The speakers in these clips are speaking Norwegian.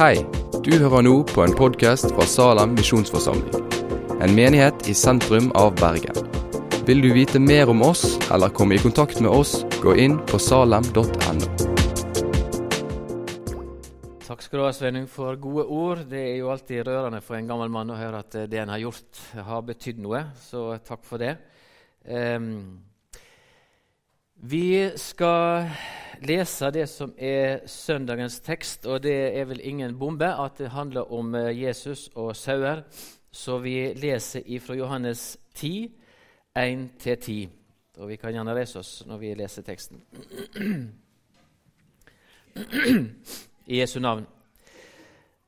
Hei, du hører nå på en podkast fra Salem misjonsforsamling. En menighet i sentrum av Bergen. Vil du vite mer om oss eller komme i kontakt med oss, gå inn på salem.no. Takk skal du ha, Sveinung, for gode ord. Det er jo alltid rørende for en gammel mann å høre at det en har gjort, har betydd noe, så takk for det. Um, vi skal lese det som er søndagens tekst, og det er vel ingen bombe at det handler om eh, Jesus og sauer. Så vi leser ifra Johannes 10, 1-10. Og vi kan gjerne reise oss når vi leser teksten. I Jesu navn.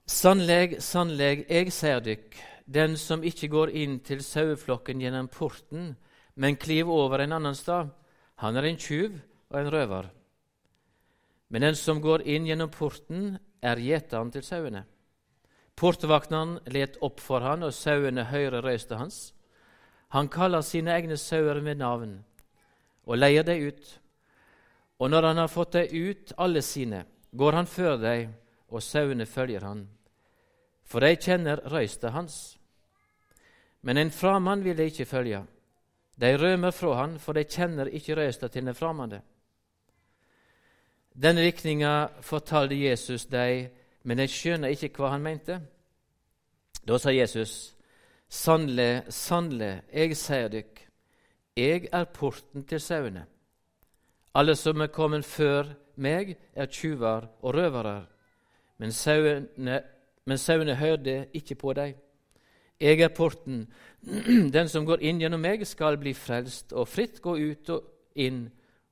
Sannleg, sannleg, eg sier dykk, den som ikke går inn til saueflokken gjennom porten, men kliv over en annen stad, han er en tjuv og en røver. Men den som går inn gjennom porten, er gjeteren til sauene. Portvaktene let opp for han, og sauene hører røysta hans. Han kaller sine egne sauer med navn og leier dem ut. Og når han har fått dem ut, alle sine, går han før dem, og sauene følger han. For de kjenner røysta hans. Men en framann vil de ikke følge. De rømmer fra han, for de kjenner ikke røysta til den framande. Denne likninga fortalte Jesus dem, men de skjønner ikke hva han mente. Da sa Jesus, sannelig, sannelig, jeg sier dykk, jeg er porten til sauene. Alle som er kommet før meg, er tjuver og røvere, men sauene, men sauene hørte ikke på dem. Jeg er porten. Den som går inn gjennom meg, skal bli frelst og fritt gå ut og inn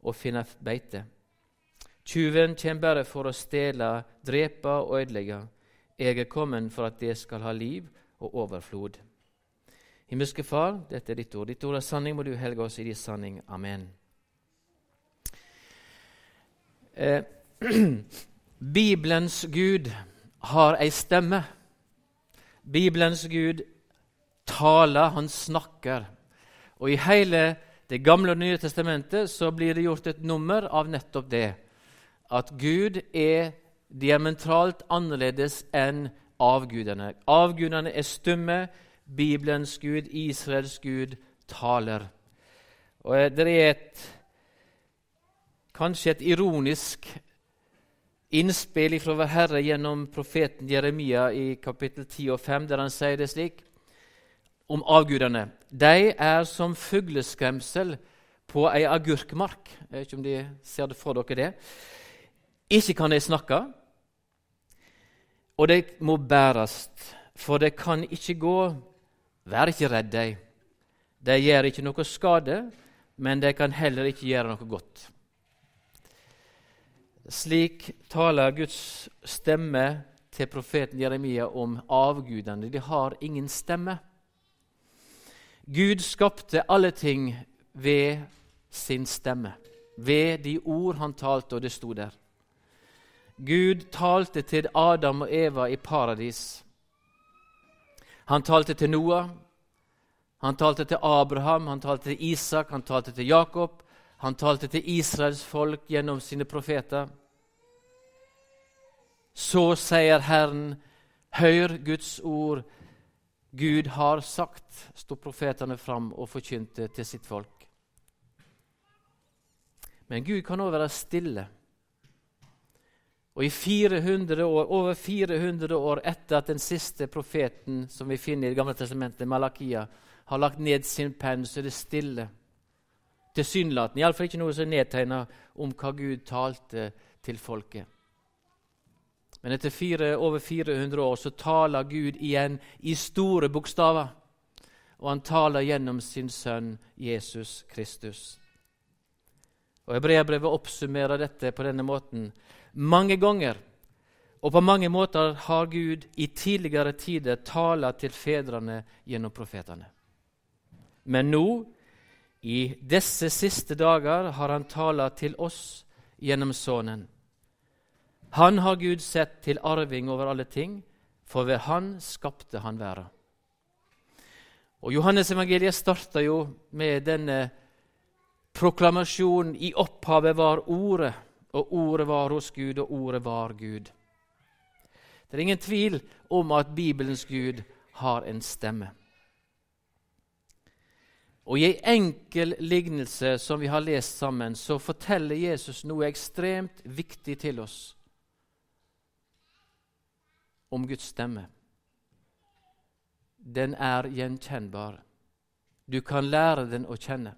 og finne beite. Tjuven kommer bare for å stjele, drepe og ødelegge. Jeg er kommet for at det skal ha liv og overflod. Himmelske Far, dette er ditt ord. Ditt ord er sanning, må du helge oss i din sanning. Amen. Eh, Bibelens Gud har ei stemme. Bibelens Gud taler, han snakker. Og i hele Det gamle og nye testamentet så blir det gjort et nummer av nettopp det at Gud er diametralt annerledes enn avgudene. Avgudene er stumme. Bibelens Gud, Israels Gud, taler. Og eh, Det er et, kanskje et ironisk innspill fra vår Herre gjennom profeten Jeremia i kapittel 10 og 5, der han sier det slik om avgudene. De er som fugleskremsel på ei agurkmark. Jeg vet ikke om de ser det for dere det. Ikke kan de snakke, og de må bæres, for det kan ikke gå. Vær ikke redd dem. De gjør ikke noe skade, men de kan heller ikke gjøre noe godt. Slik taler Guds stemme til profeten Jeremia om avgudene. De har ingen stemme. Gud skapte alle ting ved sin stemme, ved de ord han talte, og det sto der. Gud talte til Adam og Eva i paradis. Han talte til Noah, han talte til Abraham, han talte til Isak, han talte til Jakob. Han talte til Israels folk gjennom sine profeter. Så sier Herren, hør Guds ord. Gud har sagt, sto profetene fram og forkynte til sitt folk. Men Gud kan òg være stille. Og i 400 år, over 400 år etter at den siste profeten som vi finner i Det gamle testamentet, Malakia, har lagt ned sin penn, så er det stille. Tilsynelatende. Iallfall ikke noe som er nedtegna om hva Gud talte til folket. Men etter fire, over 400 år så taler Gud igjen i store bokstaver. Og han taler gjennom sin sønn Jesus Kristus. Og Hebreabrevet oppsummerer dette på denne måten mange ganger. Og på mange måter har Gud i tidligere tider talt til fedrene gjennom profetene. Men nå, i disse siste dager, har han talt til oss gjennom Sønnen. Han har Gud sett til arving over alle ting, for ved Han skapte han verden. Og Johannes evangeliet starta jo med denne proklamasjonen 'I opphavet var Ordet' og ordet var hos Gud, og ordet var Gud. Det er ingen tvil om at Bibelens Gud har en stemme. Og I en enkel lignelse som vi har lest sammen, så forteller Jesus noe ekstremt viktig til oss om Guds stemme. Den er gjenkjennbar. Du kan lære den å kjenne.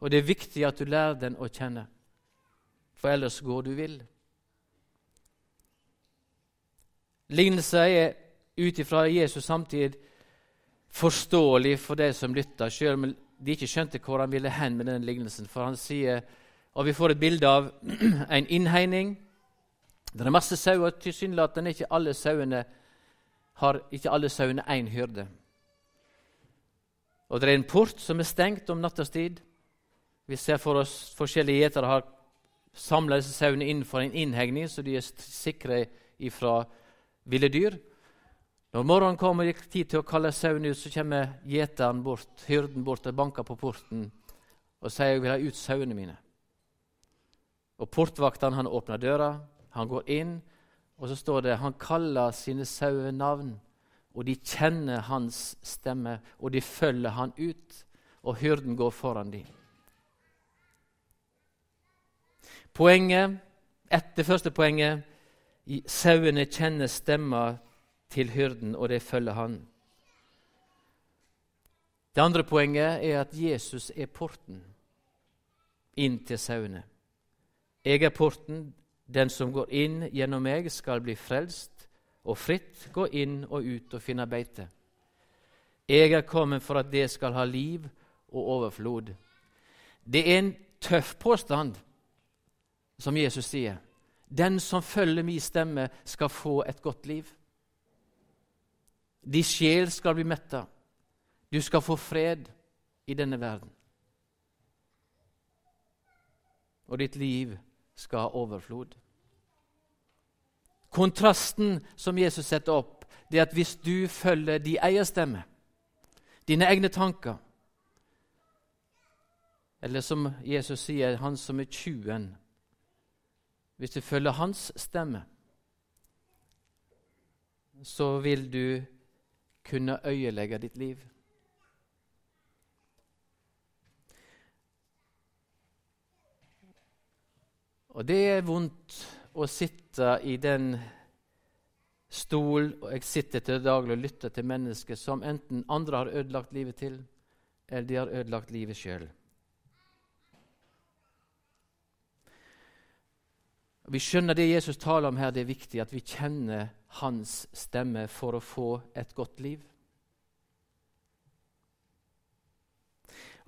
Og det er viktig at du lærer den å kjenne, for ellers går du vill. Lignelser er ut ifra Jesus samtid forståelig for de som lytter, selv om de ikke skjønte hvor han ville hen med den lignelsen. For han sier, og Vi får et bilde av en innhegning. Det er masse sauer. Tilsynelatende ikke alle sauene har ikke alle sauene én hyrde. Og det er en port som er stengt om nattestid. Vi ser for oss forskjellige gjetere har samla disse sauene innenfor en innhegning, så de er sikre ifra ville dyr. Når morgenen kommer det tid til å kalle sauene ut, så kommer gjeteren bort, hyrden bort og banker på porten og sier jeg vil ha ut sauene mine. Og Portvakten han åpner døra, han går inn, og så står det han kaller sine sauer navn. Og de kjenner hans stemme, og de følger han ut. Og hyrden går foran dem. Poenget, etter første poenget Sauene kjenner stemma til hyrden, og det følger han. Det andre poenget er at Jesus er porten inn til sauene. Jeg er porten. Den som går inn gjennom meg, skal bli frelst og fritt gå inn og ut og finne beite. Jeg er kommet for at det skal ha liv og overflod. Det er en tøff påstand, som Jesus sier. Den som følger min stemme, skal få et godt liv. Din sjel skal bli metta. Du skal få fred i denne verden. Og ditt liv skal ha overflod. Kontrasten som Jesus setter opp, det er at hvis du følger din egen stemme, dine egne tanker Eller som Jesus sier, han som er tjuen Hvis du følger hans stemme, så vil du kunne øyelegge ditt liv. Og det er vondt å sitte i den stol og Jeg sitter til daglig og lytter til mennesker som enten andre har ødelagt livet til, eller de har ødelagt livet sjøl. Vi skjønner det Jesus taler om her, det er viktig at vi kjenner hans stemme for å få et godt liv.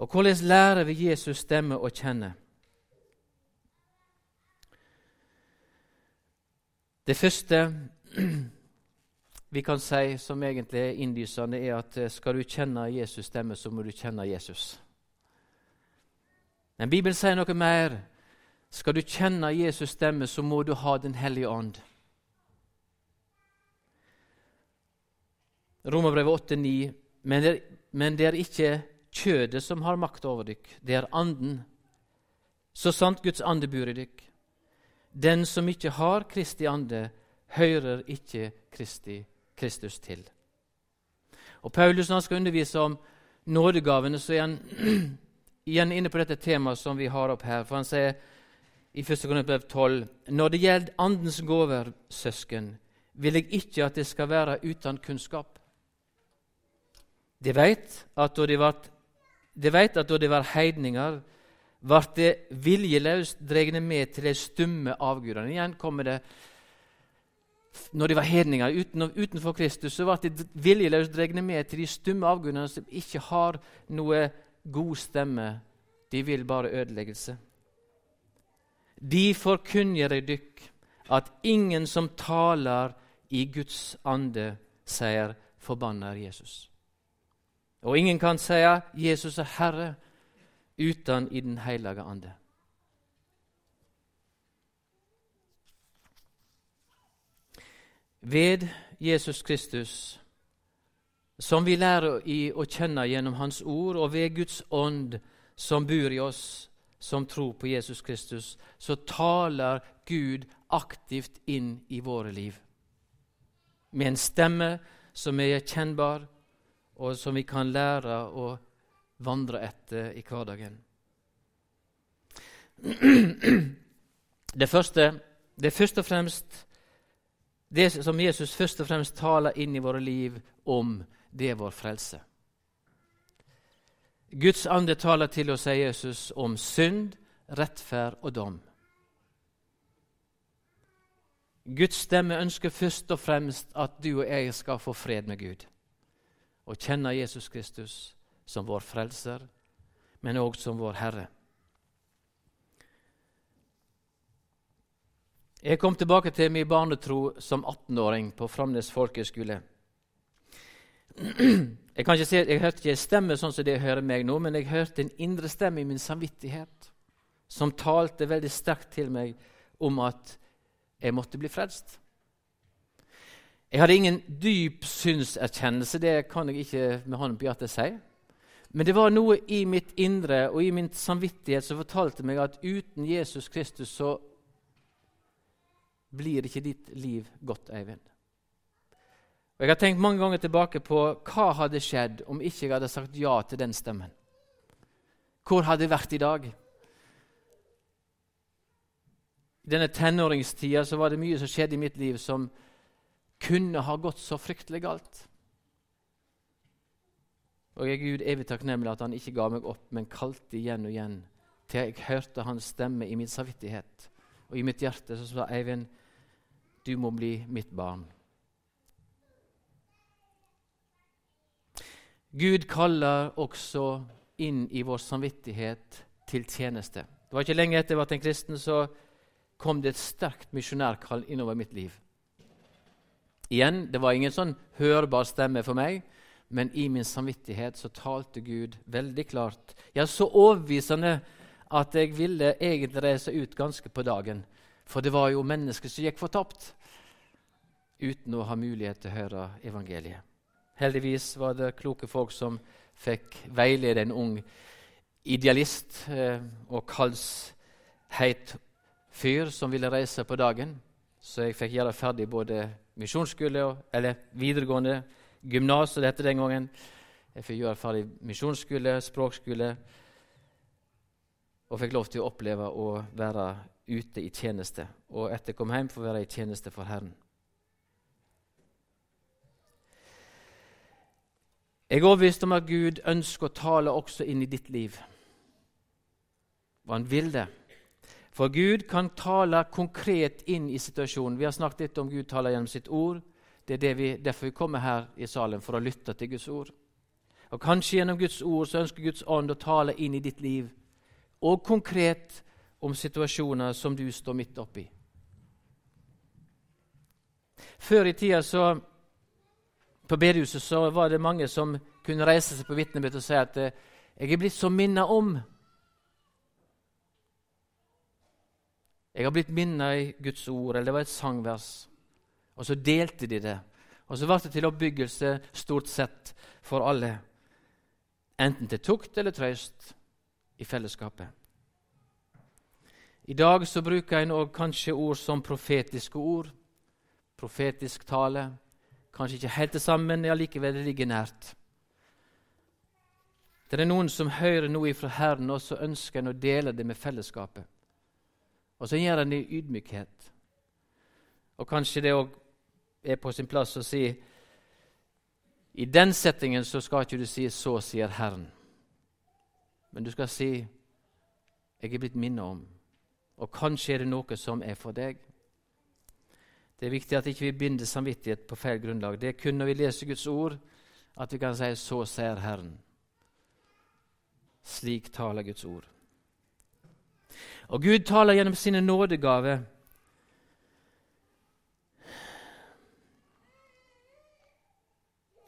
Og hvordan lærer vi Jesus stemme å kjenne? Det første vi kan si som egentlig er innlysende, er at eh, skal du kjenne Jesus stemme, så må du kjenne Jesus. Men Bibelen sier noe mer. Skal du kjenne Jesus stemme, så må du ha Den hellige ånd. Romerbrevet 8,9.: men, men det er ikke kjødet som har makt over dykk, det er anden. Så sant Guds ande bor i dykk. Den som ikke har Kristi ande, hører ikke Kristi, Kristus til. Og Paulus når han skal undervise om nådegavene, så er han igjen inne på dette temaet som vi har opp her. For han sier i 1. Korinterbrev 12.: Når det gjelder Andens gåver, søsken, vil jeg ikke at det skal være uten kunnskap. De veit at da de, var, de vet at da de var heidninger, ble det viljeløst dregne med til de stumme avgudene. Igjen kommer det når de var hedninger uten, utenfor Kristus, så ble de viljeløst dregne med til de stumme avgudene som ikke har noe god stemme. De vil bare ødeleggelse. De forkunngjør dykk at ingen som taler i Guds ande, sier 'forbanner Jesus'. Og ingen kan si 'Jesus er Herre' uten i Den hellige ande. Ved Jesus Kristus, som vi lærer i å kjenne gjennom Hans ord, og ved Guds ånd som bor i oss som tror på Jesus Kristus, så taler Gud aktivt inn i våre liv. med en stemme som er kjennbar, og som vi kan lære å vandre etter i hverdagen. Det første det først og fremst det som Jesus først og fremst taler inn i våre liv om, det er vår frelse. Guds ande taler til oss, sier Jesus, om synd, rettferd og dom. Guds stemme ønsker først og fremst at du og jeg skal få fred med Gud og kjenne Jesus Kristus som vår frelser, men òg som vår Herre. Jeg kom tilbake til min barnetro som 18-åring på Framnes folkeskole. Jeg kan ikke si, jeg hørte ikke en stemme sånn som det hører meg nå, men jeg hørte en indre stemme i min samvittighet som talte veldig sterkt til meg om at jeg måtte bli frelst. Jeg hadde ingen dyp synserkjennelse, det kan jeg ikke med hånden på hjertet si. Men det var noe i mitt indre og i min samvittighet som fortalte meg at uten Jesus Kristus så blir ikke ditt liv godt, Eivind. Og Jeg har tenkt mange ganger tilbake på hva hadde skjedd om ikke jeg hadde sagt ja til den stemmen. Hvor hadde jeg vært i dag? I denne tenåringstida så var det mye som skjedde i mitt liv som kunne ha gått så fryktelig galt. Og jeg er Gud evig takknemlig at han ikke ga meg opp, men kalte igjen og igjen til jeg hørte hans stemme i min samvittighet og i mitt hjerte. Så sa Eivind, du må bli mitt barn. Gud kaller også inn i vår samvittighet til tjeneste. Det var ikke lenge etter jeg ble en kristen, så kom det et sterkt misjonærkall innover mitt liv. Igjen, Det var ingen sånn hørbar stemme for meg, men i min samvittighet så talte Gud veldig klart. Ja, så overbevisende at jeg ville egentlig reise ut ganske på dagen. For det var jo mennesker som gikk fortapt uten å ha mulighet til å høre evangeliet. Heldigvis var det kloke folk som fikk veilede en ung idealist eh, og kaldsheit fyr som ville reise på dagen. Så jeg fikk gjøre ferdig både misjonsskole eller videregående gymnas, det het den gangen. Jeg fikk gjøre ferdig misjonsskole, språkskole, og fikk lov til å oppleve å være ute i tjeneste. Og etter jeg kom hjem, få være i tjeneste for Herren. Jeg er overbevist om at Gud ønsker å tale også inn i ditt liv. Og han vil det. For Gud kan tale konkret inn i situasjonen. Vi har snakket litt om Gud taler gjennom sitt ord. Det er det vi, derfor vi kommer her i salen, for å lytte til Guds ord. Og Kanskje gjennom Guds ord så ønsker Guds ånd å tale inn i ditt liv, og konkret om situasjoner som du står midt oppi. Før i tida så på bedehuset så var det mange som kunne reise seg på vitnebyttet og si at eh, 'jeg er blitt så minna om'. Jeg har blitt minna i Guds ord, eller det var et sangvers. Og så delte de det. Og så ble det til oppbyggelse stort sett for alle. Enten til tukt eller trøst i fellesskapet. I dag så bruker en òg kanskje ord som profetiske ord. Profetisk tale. Kanskje ikke helt det samme, men allikevel ligger nært. Det er noen som hører noe fra Herren, og så ønsker en å dele det med fellesskapet. Og så gjør en det i ydmykhet. Og kanskje det òg er på sin plass å si i den settingen så skal ikke du si 'så sier Herren', men du skal si 'jeg er blitt minnet om', og kanskje er det noe som er for deg. Det er viktig at ikke vi ikke binder samvittighet på feil grunnlag. Det er kun når vi leser Guds ord, at vi kan si 'Så sier Herren'. Slik taler Guds ord. Og Gud taler gjennom sine nådegaver.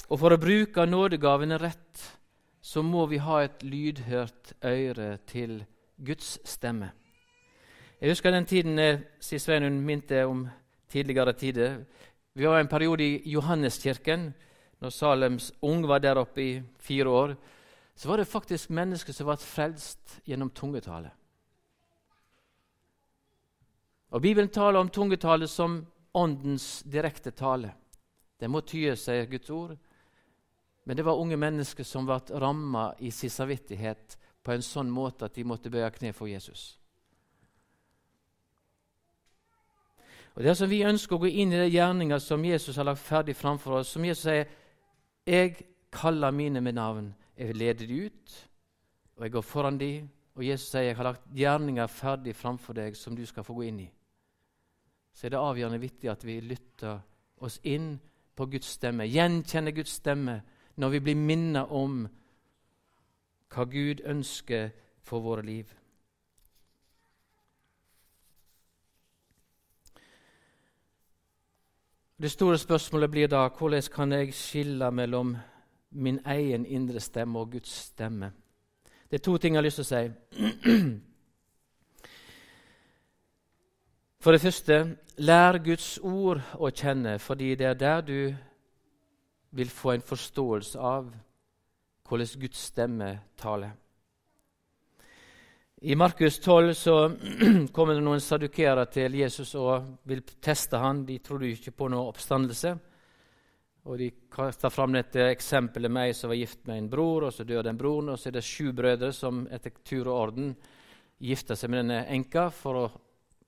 Og for å bruke nådegavene rett, så må vi ha et lydhørt øre til Guds stemme. Jeg husker den tiden Siv Sveinund minte om tidligere tider. Vi var en periode i Johanneskirken, når Salems ung var der oppe i fire år. Så var det faktisk mennesker som ble frelst gjennom tungetale. Og Bibelen taler om tungetale som åndens direkte tale. Det må tye seg Guds ord. Men det var unge mennesker som ble ramma i sin samvittighet på en sånn måte at de måtte bøye kne for Jesus. Og Det er som Vi ønsker å gå inn i de gjerninger som Jesus har lagt ferdig framfor oss. Som Jesus sier, 'Jeg kaller mine med navn. Jeg leder de ut, og jeg går foran de', Og Jesus sier, 'Jeg har lagt gjerninger ferdig framfor deg som du skal få gå inn i.' Så er det avgjørende viktig at vi lytter oss inn på Guds stemme, gjenkjenner Guds stemme når vi blir minnet om hva Gud ønsker for våre liv. Det store spørsmålet blir da hvordan kan jeg skille mellom min egen indre stemme og Guds stemme? Det er to ting jeg har lyst til å si. For det første, lær Guds ord å kjenne, fordi det er der du vil få en forståelse av hvordan Guds stemme taler. I Markus 12 så kommer det noen sadukerer til Jesus og vil teste han. De trodde ikke på noen oppstandelse. Og De kaster fram dette eksempelet med ei som var gift med en bror, og så dør den broren. Og så er det sju brødre som etter tur og orden gifter seg med denne enka for å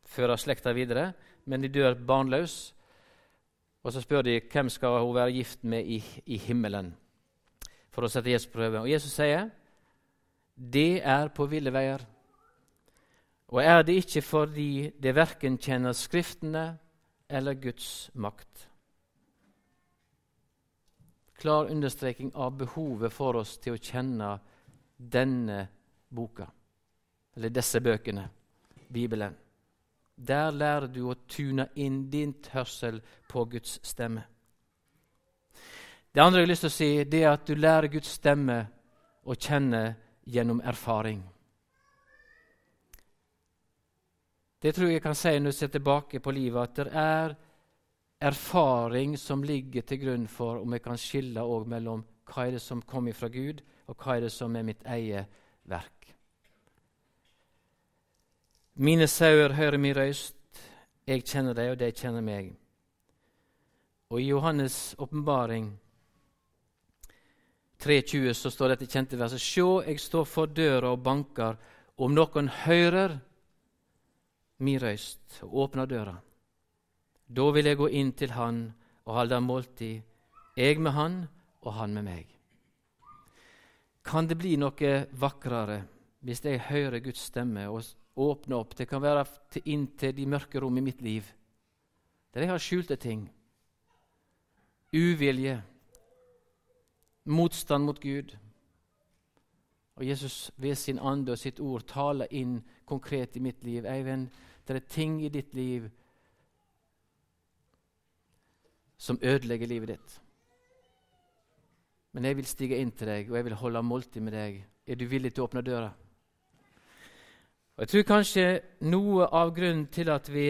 føre slekta videre, men de dør barnløse. Og så spør de hvem skal hun være gift med i, i himmelen for å sette Jesus på prøve. Og Jesus sier det er på ville veier. Og er det ikke fordi det verken kjenner Skriftene eller Guds makt? Klar understreking av behovet for oss til å kjenne denne boka, eller disse bøkene, Bibelen. Der lærer du å tune inn din hørsel på Guds stemme. Det andre jeg har lyst til å si, det er at du lærer Guds stemme å kjenne gjennom erfaring. Det tror jeg kan si når jeg ser tilbake på livet, at det er erfaring som ligger til grunn for om jeg kan skille mellom hva er det som kommer fra Gud, og hva er det som er mitt eget verk. Mine sauer hører min røyst, jeg kjenner dem, og de kjenner meg. Og I Johannes' åpenbaring 3.20 så står dette kjente verset Sjå, jeg står for døra og banker. Om noen hører min røyst og åpna døra, da vil jeg gå inn til han og holde måltid, jeg med han og han med meg. Kan det bli noe vakrere hvis jeg hører Guds stemme og åpner opp? Det kan være inn til de mørke rom i mitt liv, der jeg har skjulte ting. Uvilje motstand mot Gud. Og Jesus ved sin ande og sitt ord taler inn konkret i mitt liv. Eivind, det er ting i ditt liv som ødelegger livet ditt. Men jeg vil stige inn til deg, og jeg vil holde måltid med deg. Er du villig til å åpne døra? Og Jeg tror kanskje noe av grunnen til at vi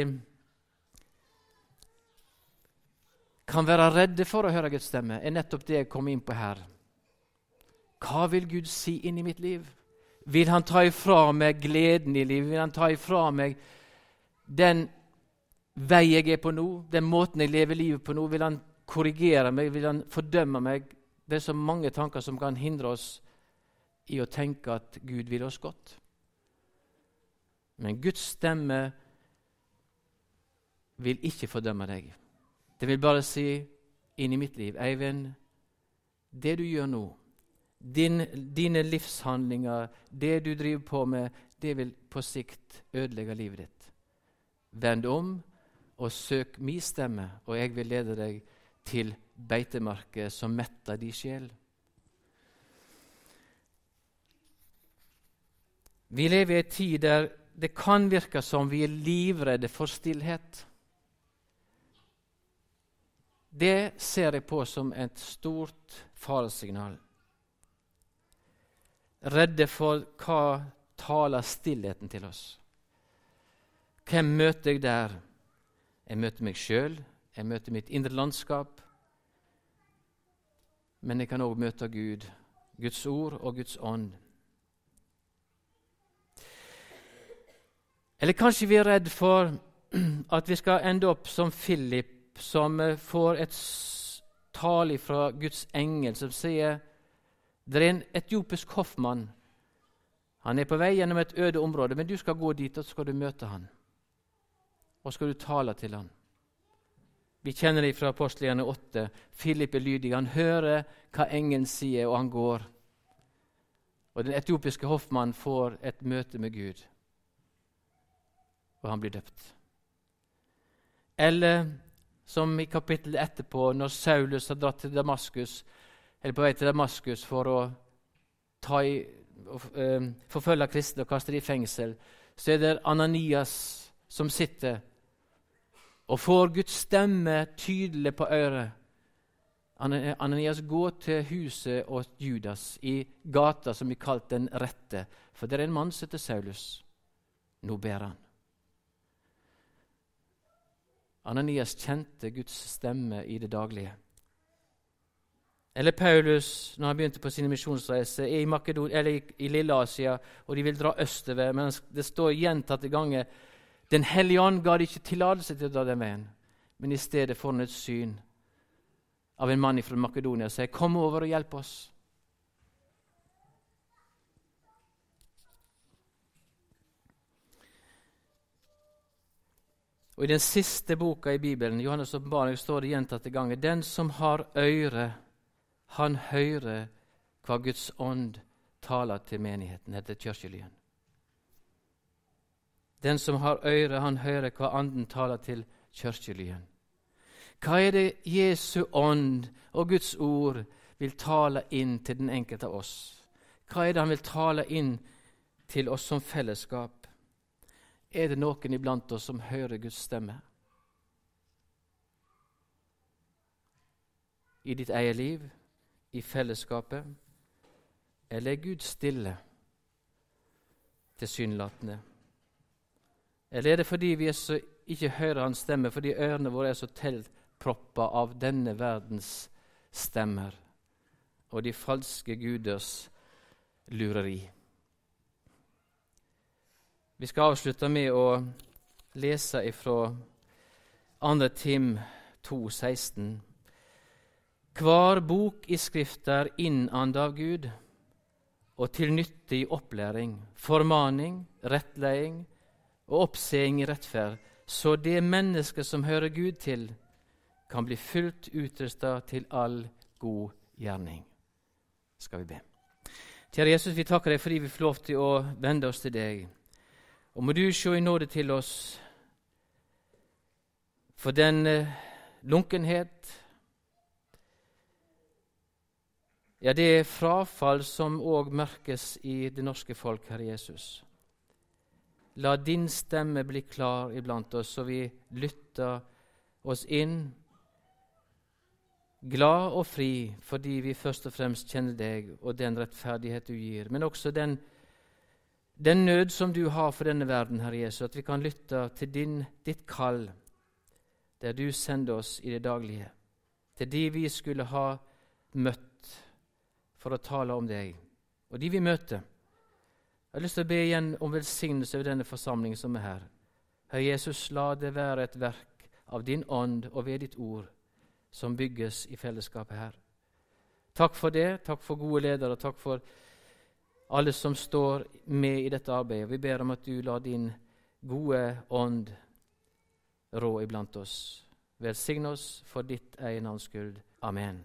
kan være redde for å høre Guds stemme, er nettopp det jeg kom inn på her. Hva vil Gud si inn i mitt liv? Vil Han ta ifra meg gleden i livet? Vil Han ta ifra meg den vei jeg er på nå, den måten jeg lever livet på nå? Vil Han korrigere meg? Vil Han fordømme meg? Det er så mange tanker som kan hindre oss i å tenke at Gud vil oss godt. Men Guds stemme vil ikke fordømme deg. Det vil bare si inn i mitt liv Eivind, det du gjør nå, din, dine livshandlinger, det du driver på med, det vil på sikt ødelegge livet ditt. Vend om og søk mi stemme, og jeg vil lede deg til beitemarker som metter din sjel. Vi lever i en tid der det kan virke som vi er livredde for stillhet. Det ser jeg på som et stort faresignal. Redde for hva taler stillheten til oss. Hvem møter jeg der? Jeg møter meg sjøl, jeg møter mitt indre landskap. Men jeg kan òg møte Gud, Guds ord og Guds ånd. Eller kanskje vi er redd for at vi skal ende opp som Philip som får et tale fra Guds engel som sier det er en etiopisk hoffmann. Han er på vei gjennom et øde område, men du skal gå dit og så skal du møte han. Og skal du tale til han. Vi kjenner det fra apostlene 8. Philip er lydig. Han hører hva engelen sier, og han går. Og Den etiopiske hoffmannen får et møte med Gud, og han blir døpt. Eller som i kapittelet etterpå, når Saulus har dratt til Damaskus, eller på vei til Damaskus for å i, uh, forfølge kristne og kaste dem i fengsel, så er det Ananias som sitter og får Guds stemme tydelig på øret. Ananias, gå til huset og Judas i gata som blir kalt Den rette, for det er en mann som heter Saulus. Nå ber han. Ananias kjente Guds stemme i det daglige. Eller Paulus, når han begynte på sine misjonsreiser i, Makedon, eller i, i Lille-Asia, og de vil dra østover. Men det står gjentatte ganger Den hellige ånd ga de ikke tillatelse til å dra den veien, men i stedet får han et syn av en mann fra Makedonia og sier, 'Kom over og hjelp oss'. Og I den siste boka i Bibelen, Johannes' åpenbaring, står det gjentatte ganger Den som har øre, han hører hva Guds ånd taler til menigheten, heter kirkelyen. Den som har øre, han hører hva Anden taler til kirkelyen. Hva er det Jesu ånd og Guds ord vil tale inn til den enkelte av oss? Hva er det han vil tale inn til oss som fellesskap? Er det noen iblant oss som hører Guds stemme? I ditt eget liv, i fellesskapet? Eller er Gud stille, tilsynelatende? Eller er det fordi vi så, ikke hører Hans stemme, fordi ørene våre er så telt proppa av denne verdens stemmer og de falske guders lureri. Vi skal avslutte med å lese ifra 2. Tim 2,16. Hver bok i Skrifta er innanda av Gud og til nytte i opplæring, formaning, rettleding og oppseing i rettferd, så det mennesket som hører Gud til, kan bli fullt utrusta til all god gjerning. Skal vi be. Kjære Jesus, vi takker deg fordi vi får lov til å vende oss til deg. Og må du se i nåde til oss for den uh, lunkenhet Ja, det er frafall som òg merkes i det norske folk, Herre Jesus. La din stemme bli klar iblant oss, så vi lytter oss inn glad og fri fordi vi først og fremst kjenner deg og den rettferdighet du gir, men også den, den nød som du har for denne verden, Herre Jesus, at vi kan lytte til din, ditt kall, der du sender oss i det daglige, til de vi skulle ha møtt for å tale om deg, og de vi møter. Jeg har lyst til å be igjen om velsignelse over denne forsamlingen som er her. Herre Jesus, la det være et verk av din ånd og ved ditt ord som bygges i fellesskapet her. Takk for det. Takk for gode ledere. Takk for alle som står med i dette arbeidet. Vi ber om at du lar din gode ånd rå iblant oss. Velsign oss for ditt egen. Amen.